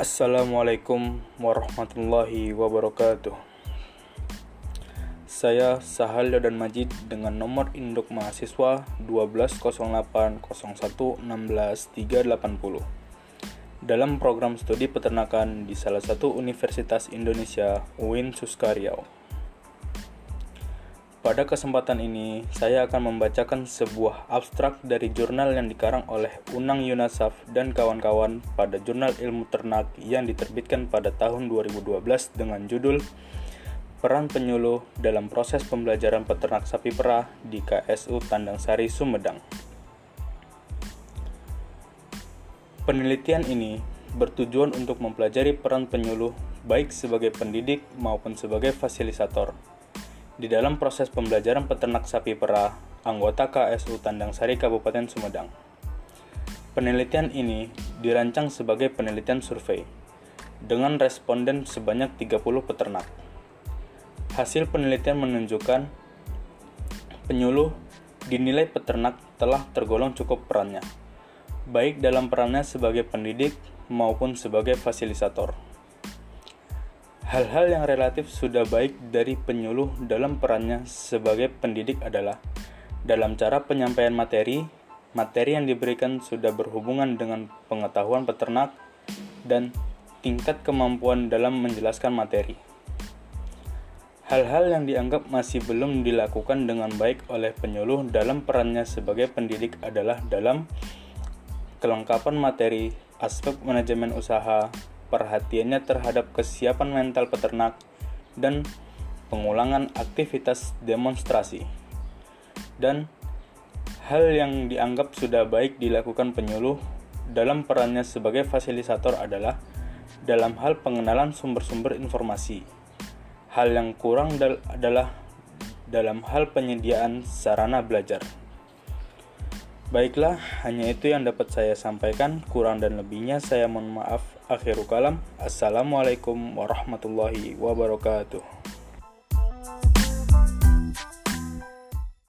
Assalamualaikum warahmatullahi wabarakatuh. Saya Sahalyo dan Majid dengan nomor induk mahasiswa 12080161380 dalam program studi peternakan di salah satu Universitas Indonesia UIN Suskariau. Pada kesempatan ini, saya akan membacakan sebuah abstrak dari jurnal yang dikarang oleh Unang Yunasaf dan kawan-kawan pada Jurnal Ilmu Ternak yang diterbitkan pada tahun 2012 dengan judul Peran Penyuluh dalam Proses Pembelajaran Peternak Sapi Perah di KSU Tandang Sari, Sumedang. Penelitian ini bertujuan untuk mempelajari peran penyuluh baik sebagai pendidik maupun sebagai fasilitator di dalam proses pembelajaran peternak sapi perah anggota KSU Tandang Sari Kabupaten Sumedang. Penelitian ini dirancang sebagai penelitian survei dengan responden sebanyak 30 peternak. Hasil penelitian menunjukkan penyuluh dinilai peternak telah tergolong cukup perannya, baik dalam perannya sebagai pendidik maupun sebagai fasilitator. Hal-hal yang relatif sudah baik dari penyuluh dalam perannya sebagai pendidik adalah dalam cara penyampaian materi, materi yang diberikan sudah berhubungan dengan pengetahuan peternak dan tingkat kemampuan dalam menjelaskan materi. Hal-hal yang dianggap masih belum dilakukan dengan baik oleh penyuluh dalam perannya sebagai pendidik adalah dalam kelengkapan materi, aspek manajemen usaha, perhatiannya terhadap kesiapan mental peternak, dan pengulangan aktivitas demonstrasi. Dan hal yang dianggap sudah baik dilakukan penyuluh dalam perannya sebagai fasilitator adalah dalam hal pengenalan sumber-sumber informasi. Hal yang kurang adalah dalam hal penyediaan sarana belajar. Baiklah, hanya itu yang dapat saya sampaikan. Kurang dan lebihnya saya mohon maaf. Akhirul kalam. Assalamualaikum warahmatullahi wabarakatuh.